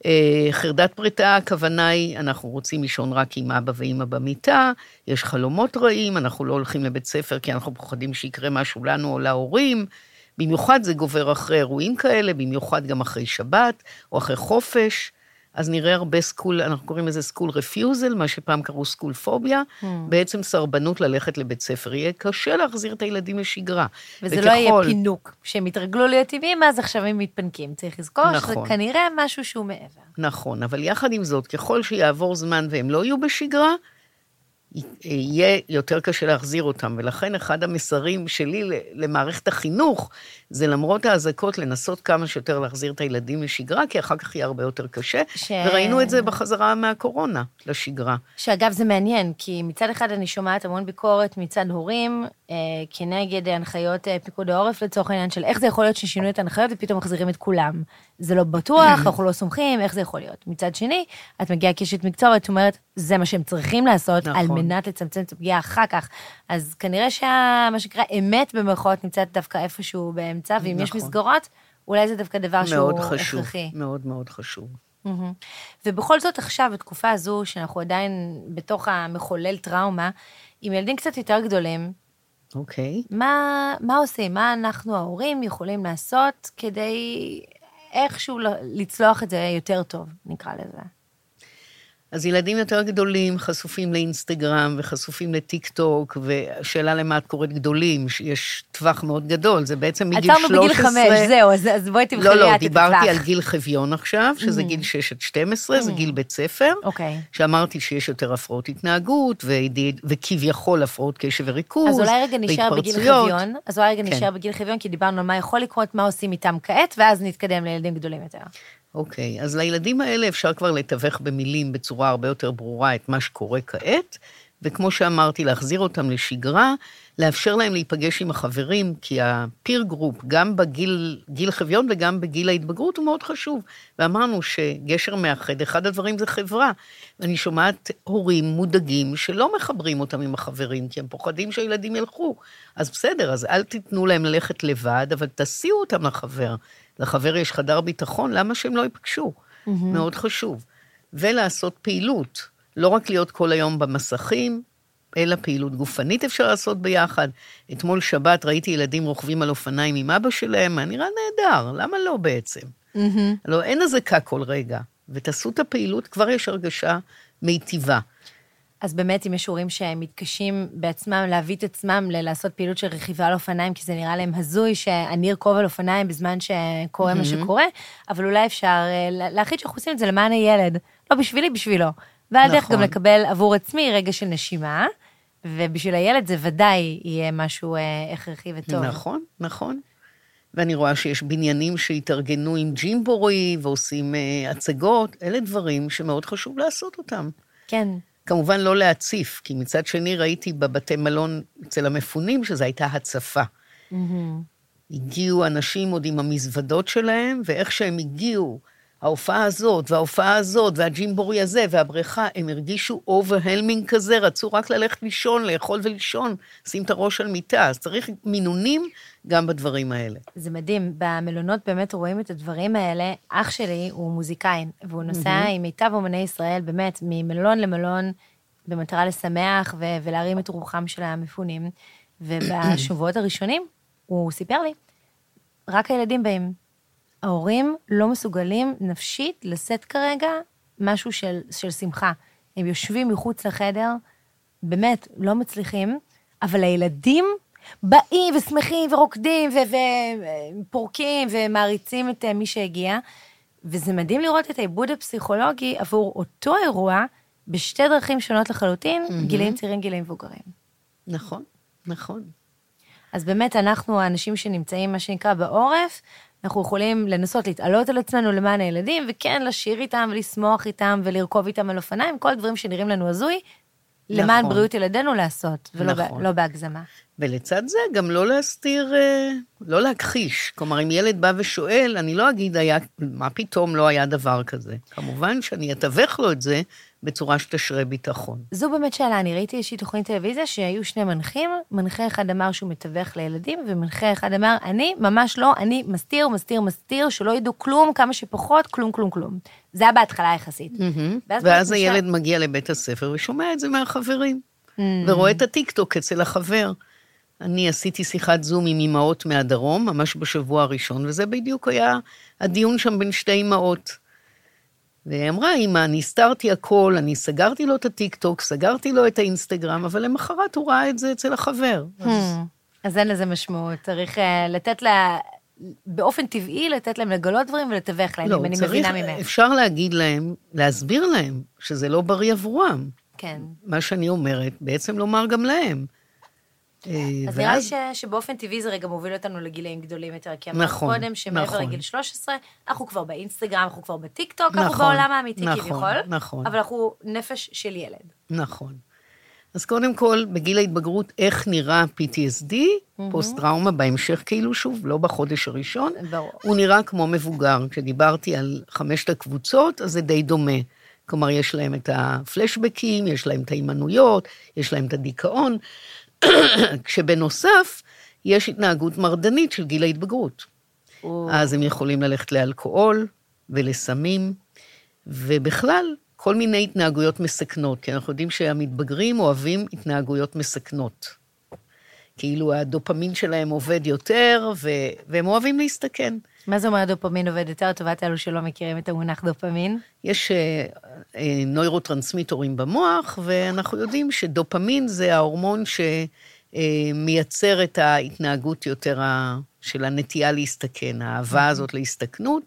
אה, חרדת פרידה, הכוונה היא, אנחנו רוצים לישון רק עם אבא ואימא במיטה, יש חלומות רעים, אנחנו לא הולכים לבית ספר כי אנחנו פוחדים שיקרה משהו לנו או להורים, במיוחד זה גובר אחרי אירועים כאלה, במיוחד גם אחרי שבת, או אחרי חופש. אז נראה הרבה school, אנחנו קוראים לזה school refusal, מה שפעם קראו school phobia, hmm. בעצם סרבנות ללכת לבית ספר. יהיה קשה להחזיר את הילדים לשגרה. וזה וככל... לא יהיה פינוק, שהם יתרגלו להיות טבעיים, אז עכשיו הם מתפנקים. צריך לזכור נכון. שזה כנראה משהו שהוא מעבר. נכון, אבל יחד עם זאת, ככל שיעבור זמן והם לא יהיו בשגרה, יהיה יותר קשה להחזיר אותם. ולכן אחד המסרים שלי למערכת החינוך, זה למרות האזעקות, לנסות כמה שיותר להחזיר את הילדים לשגרה, כי אחר כך יהיה הרבה יותר קשה. ש... וראינו את זה בחזרה מהקורונה לשגרה. שאגב, זה מעניין, כי מצד אחד אני שומעת המון ביקורת מצד הורים, אה, כנגד הנחיות אה, פיקוד העורף, לצורך העניין של איך זה יכול להיות ששינו את ההנחיות ופתאום מחזירים את כולם. זה לא בטוח, אנחנו לא סומכים, איך זה יכול להיות? מצד שני, את מגיעה כאשת מקצוע ואת אומרת, זה מה שהם צריכים לעשות, נכון. על מנת לצמצם את הפגיעה אחר כך. אז כנראה שמה שנקרא אמת במרכאות נמצאת דווקא איפשהו באמצע, ואם נכון. יש מסגרות, אולי זה דווקא דבר שהוא חשוב, הכרחי. מאוד מאוד חשוב. ובכל זאת עכשיו, בתקופה הזו, שאנחנו עדיין בתוך המחולל טראומה, עם ילדים קצת יותר גדולים, אוקיי. Okay. מה, מה עושים? מה אנחנו, ההורים, יכולים לעשות כדי איכשהו לצלוח את זה יותר טוב, נקרא לזה? אז ילדים יותר גדולים חשופים לאינסטגרם וחשופים לטיק טוק, והשאלה למה את קוראת גדולים, שיש טווח מאוד גדול, זה בעצם מגיל 13. עצרנו בגיל 5, זהו, אז, אז בואי תבחרי לא, לא, לא, דיברתי על גיל חביון עכשיו, שזה mm. גיל 6 עד 12, mm. זה גיל בית ספר. אוקיי. Okay. שאמרתי שיש יותר הפרעות התנהגות, וידיד, וכביכול הפרעות קשב וריכוז, אז אולי רגע נשאר בגיל חביון, אז אולי רגע כן. נשאר בגיל חביון, כי דיברנו על מה יכול לקרות, מה עושים איתם כעת, ואז נתקדם לילדים גדולים יותר. אוקיי, אז לילדים האלה אפשר כבר לתווך במילים בצורה הרבה יותר ברורה את מה שקורה כעת, וכמו שאמרתי, להחזיר אותם לשגרה, לאפשר להם להיפגש עם החברים, כי ה peer group, גם בגיל גיל חביון וגם בגיל ההתבגרות, הוא מאוד חשוב. ואמרנו שגשר מאחד, אחד הדברים זה חברה. ואני שומעת הורים מודאגים שלא מחברים אותם עם החברים, כי הם פוחדים שהילדים ילכו. אז בסדר, אז אל תיתנו להם ללכת לבד, אבל תסיעו אותם לחבר. לחבר יש חדר ביטחון, למה שהם לא ייפגשו? Mm-hmm. מאוד חשוב. ולעשות פעילות, לא רק להיות כל היום במסכים, אלא פעילות גופנית אפשר לעשות ביחד. אתמול שבת ראיתי ילדים רוכבים על אופניים עם אבא שלהם, היה נראה נהדר, למה לא בעצם? Mm-hmm. לא, אין אזעקה כל רגע, ותעשו את הפעילות, כבר יש הרגשה מיטיבה. אז באמת, אם יש הורים שמתקשים בעצמם להביא את עצמם לעשות פעילות של רכיבה על אופניים, כי זה נראה להם הזוי שאני ארכוב על אופניים בזמן שקורה mm-hmm. מה שקורה, אבל אולי אפשר אה, להחליט שאנחנו עושים את זה למען הילד. לא בשבילי, בשבילו. ועל דרך נכון. גם לקבל עבור עצמי רגע של נשימה, ובשביל הילד זה ודאי יהיה משהו אה, הכרחי וטוב. נכון, נכון. ואני רואה שיש בניינים שהתארגנו עם ג'ימבורי ועושים uh, הצגות, אלה דברים שמאוד חשוב לעשות אותם. כן. כמובן לא להציף, כי מצד שני ראיתי בבתי מלון אצל המפונים שזו הייתה הצפה. Mm-hmm. הגיעו אנשים עוד עם המזוודות שלהם, ואיך שהם הגיעו, ההופעה הזאת, וההופעה הזאת, והג'ימבורי הזה, והבריכה, הם הרגישו overwhelming כזה, רצו רק ללכת לישון, לאכול ולישון, שים את הראש על מיטה, אז צריך מינונים גם בדברים האלה. זה מדהים, במלונות באמת רואים את הדברים האלה. אח שלי הוא מוזיקאי, והוא נוסע mm-hmm. עם מיטב אומני ישראל, באמת, ממלון למלון, במטרה לשמח ו- ולהרים את רוחם של המפונים. ובשבועות הראשונים, הוא סיפר לי, רק הילדים באים. ההורים לא מסוגלים נפשית לשאת כרגע משהו של, של שמחה. הם יושבים מחוץ לחדר, באמת, לא מצליחים, אבל הילדים באים ושמחים ורוקדים ופורקים ומעריצים את אה, מי שהגיע, וזה מדהים לראות את העיבוד הפסיכולוגי עבור אותו אירוע בשתי דרכים שונות לחלוטין, mm-hmm. גילאים צעירים, גילאים מבוגרים. נכון, נכון. אז באמת, אנחנו האנשים שנמצאים, מה שנקרא, בעורף, אנחנו יכולים לנסות להתעלות על עצמנו למען הילדים, וכן לשיר איתם ולשמוח איתם ולרכוב איתם על אופניים, כל הדברים שנראים לנו הזוי, למען נכון. בריאות ילדינו לעשות, ולא נכון. לא בהגזמה. ולצד זה גם לא להסתיר, אה, לא להכחיש. כלומר, אם ילד בא ושואל, אני לא אגיד, היה, מה פתאום לא היה דבר כזה. כמובן שאני אתווך לו את זה בצורה שתשרה ביטחון. זו באמת שאלה, אני ראיתי איזושהי תוכנית טלוויזיה שהיו שני מנחים, מנחה אחד אמר שהוא מתווך לילדים, ומנחה אחד אמר, אני ממש לא, אני מסתיר, מסתיר, מסתיר, שלא ידעו כלום, כמה שפחות, כלום, כלום, כלום. זה היה בהתחלה יחסית. Mm-hmm. ואז, ואז הילד משל... מגיע לבית הספר ושומע את זה מהחברים, mm-hmm. ורואה את הטיקטוק אצל החבר. אני עשיתי שיחת זום עם אימהות מהדרום, ממש בשבוע הראשון, וזה בדיוק היה הדיון שם בין שתי אימהות. והיא אמרה, אמא, אני הסתרתי הכל, אני סגרתי לו את הטיקטוק, סגרתי לו את האינסטגרם, אבל למחרת הוא ראה את זה אצל החבר. Hmm. אז... אז אין לזה משמעות, צריך uh, לתת לה, באופן טבעי, לתת להם לגלות דברים ולתווך להם, לא, אם אני צריך, מבינה ממך. אפשר להגיד להם, להסביר להם, שזה לא בריא עבורם. כן. מה שאני אומרת, בעצם לומר גם להם. אה, אז נראה לי ש, שבאופן טבעי זה רגע מוביל אותנו לגילאים גדולים יותר, כי אמרת נכון, קודם שמעבר נכון. לגיל 13, אנחנו כבר באינסטגרם, אנחנו כבר בטיקטוק, אנחנו נכון, בעולם האמיתי נכון, כביכול, נכון. אבל אנחנו נפש של ילד. נכון. אז קודם כל, בגיל ההתבגרות, איך נראה PTSD, פוסט-טראומה, בהמשך כאילו, שוב, לא בחודש הראשון. ברור. הוא נראה כמו מבוגר. כשדיברתי על חמשת הקבוצות, אז זה די דומה. כלומר, יש להם את הפלשבקים, יש להם את ההימנויות, יש להם את הדיכאון, כשבנוסף, יש התנהגות מרדנית של גיל ההתבגרות. הוא- אז הם יכולים ללכת לאלכוהול ולסמים, ובכלל, כל מיני התנהגויות מסכנות, כי אנחנו יודעים שהמתבגרים אוהבים התנהגויות מסכנות. כאילו הדופמין שלהם עובד יותר, ו... והם אוהבים להסתכן. מה זה אומר דופמין עובד יותר לטובת אלו שלא מכירים את המונח דופמין? יש אה, אה, נוירוטרנסמיטורים במוח, ואנחנו יודעים שדופמין זה ההורמון שמייצר את ההתנהגות יותר של הנטייה להסתכן, האהבה הזאת להסתכנות.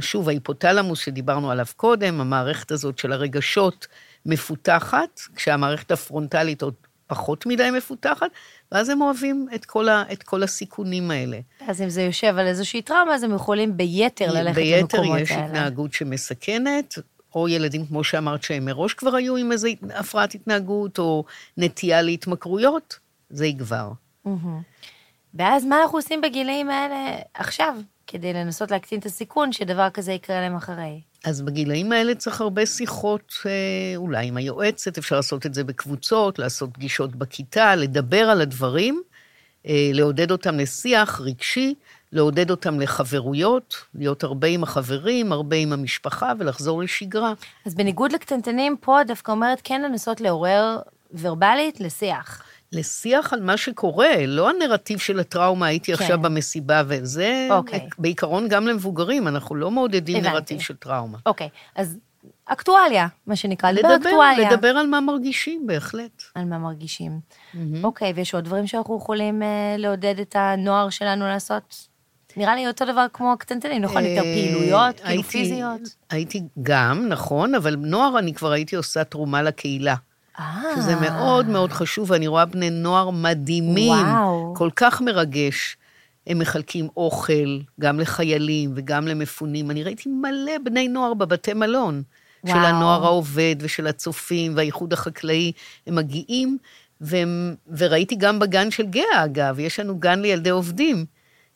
שוב, ההיפותלמוס שדיברנו עליו קודם, המערכת הזאת של הרגשות מפותחת, כשהמערכת הפרונטלית עוד פחות מדי מפותחת, ואז הם אוהבים את כל, ה- את כל הסיכונים האלה. אז אם זה יושב על איזושהי טראומה, אז הם יכולים ביתר ללכת ביתר למקומות יש האלה. התנהגות שמסכנת, או ילדים, כמו שאמרת, שהם מראש כבר היו עם איזו הפרעת התנהגות, או נטייה להתמכרויות, זה יגבר. מהמם. ואז מה אנחנו עושים בגילאים האלה עכשיו, כדי לנסות להקטין את הסיכון שדבר כזה יקרה להם אחרי? אז בגילאים האלה צריך הרבה שיחות, אה, אולי עם היועצת, אפשר לעשות את זה בקבוצות, לעשות פגישות בכיתה, לדבר על הדברים, אה, לעודד אותם לשיח רגשי, לעודד אותם לחברויות, להיות הרבה עם החברים, הרבה עם המשפחה, ולחזור לשגרה. אז בניגוד לקטנטנים, פה דווקא אומרת כן לנסות לעורר ורבלית לשיח. לשיח על מה שקורה, לא הנרטיב של הטראומה, הייתי כן. עכשיו במסיבה, וזה אוקיי. בעיקרון גם למבוגרים, אנחנו לא מעודדים הבנתי. נרטיב של טראומה. אוקיי, אז אקטואליה, מה שנקרא, לדבר לדבר, אקטואליה. לדבר על מה מרגישים, בהחלט. על מה מרגישים. אוקיי, ויש עוד דברים שאנחנו יכולים אה, לעודד את הנוער שלנו לעשות? נראה לי אותו דבר כמו הקטנטנים, נכון? יותר אה, פעילויות, כאילו פיזיות. הייתי גם, נכון, אבל נוער אני כבר הייתי עושה תרומה לקהילה. אה, שזה מאוד מאוד חשוב, ואני רואה בני נוער מדהימים, וואו. כל כך מרגש. הם מחלקים אוכל, גם לחיילים וגם למפונים. אני ראיתי מלא בני נוער בבתי מלון, של וואו. הנוער העובד ושל הצופים והאיחוד החקלאי. הם מגיעים, והם, וראיתי גם בגן של גאה, אגב, יש לנו גן לילדי עובדים.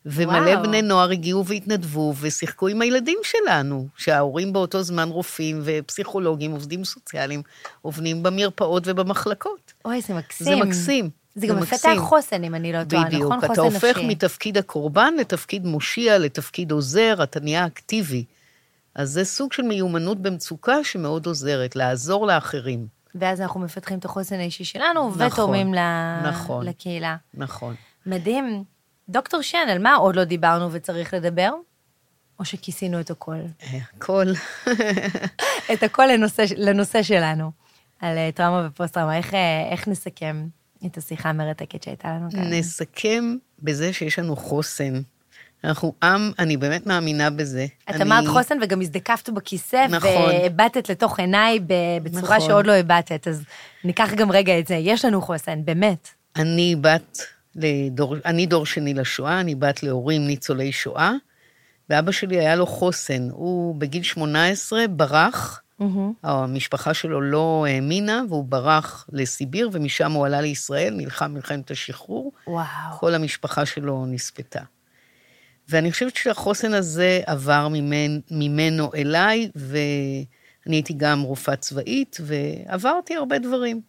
ומלא וואו. בני נוער הגיעו והתנדבו ושיחקו עם הילדים שלנו, שההורים באותו זמן רופאים ופסיכולוגים, עובדים סוציאליים, עובדים במרפאות ובמחלקות. אוי, זה מקסים. זה מקסים. זה גם מקסים. מפתח חוסן, אם אני לא טועה, נכון? בדיוק, חוסן אתה הופך נפשי. מתפקיד הקורבן לתפקיד מושיע, לתפקיד עוזר, אתה נהיה אקטיבי. אז זה סוג של מיומנות במצוקה שמאוד עוזרת, לעזור לאחרים. ואז אנחנו מפתחים את החוסן האישי שלנו, נכון, ותורמים. נכון. לקהילה. נכון. מדהים. דוקטור שן, על מה עוד לא דיברנו וצריך לדבר? או שכיסינו את הכל? אה, הכל. את הכל לנושא, לנושא שלנו, על אה, טראומה ופוסט-טראומה. איך, אה, איך נסכם את השיחה המרתקת שהייתה לנו כאן? נסכם בזה שיש לנו חוסן. אנחנו עם, אני באמת מאמינה בזה. את אני- אמרת חוסן וגם הזדקפת בכיסא, נכון. והבטת לתוך עיניי בצורה נכון. שעוד לא הבטת, אז ניקח גם רגע את זה. יש לנו חוסן, באמת. אני בת לדור, אני דור שני לשואה, אני בת להורים ניצולי שואה, ואבא שלי היה לו חוסן. הוא בגיל 18 ברח, המשפחה שלו לא האמינה, והוא ברח לסיביר, ומשם הוא עלה לישראל, נלחם מלחמת השחרור. וואו. כל המשפחה שלו נספתה. ואני חושבת שהחוסן הזה עבר ממנ, ממנו אליי, ואני הייתי גם רופאה צבאית, ועברתי הרבה דברים.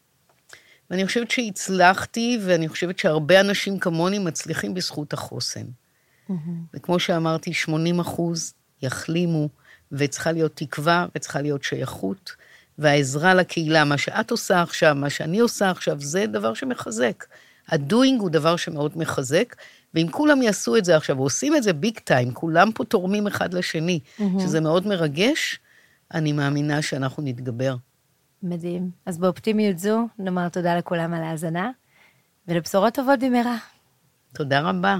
ואני חושבת שהצלחתי, ואני חושבת שהרבה אנשים כמוני מצליחים בזכות החוסן. Mm-hmm. וכמו שאמרתי, 80 אחוז יחלימו, וצריכה להיות תקווה, וצריכה להיות שייכות, והעזרה לקהילה, מה שאת עושה עכשיו, מה שאני עושה עכשיו, זה דבר שמחזק. הדוינג הוא דבר שמאוד מחזק, ואם כולם יעשו את זה עכשיו, ועושים את זה ביג טיים, כולם פה תורמים אחד לשני, mm-hmm. שזה מאוד מרגש, אני מאמינה שאנחנו נתגבר. מדהים. אז באופטימיות זו נאמר תודה לכולם על ההאזנה, ולבשורות טובות במהרה. תודה רבה.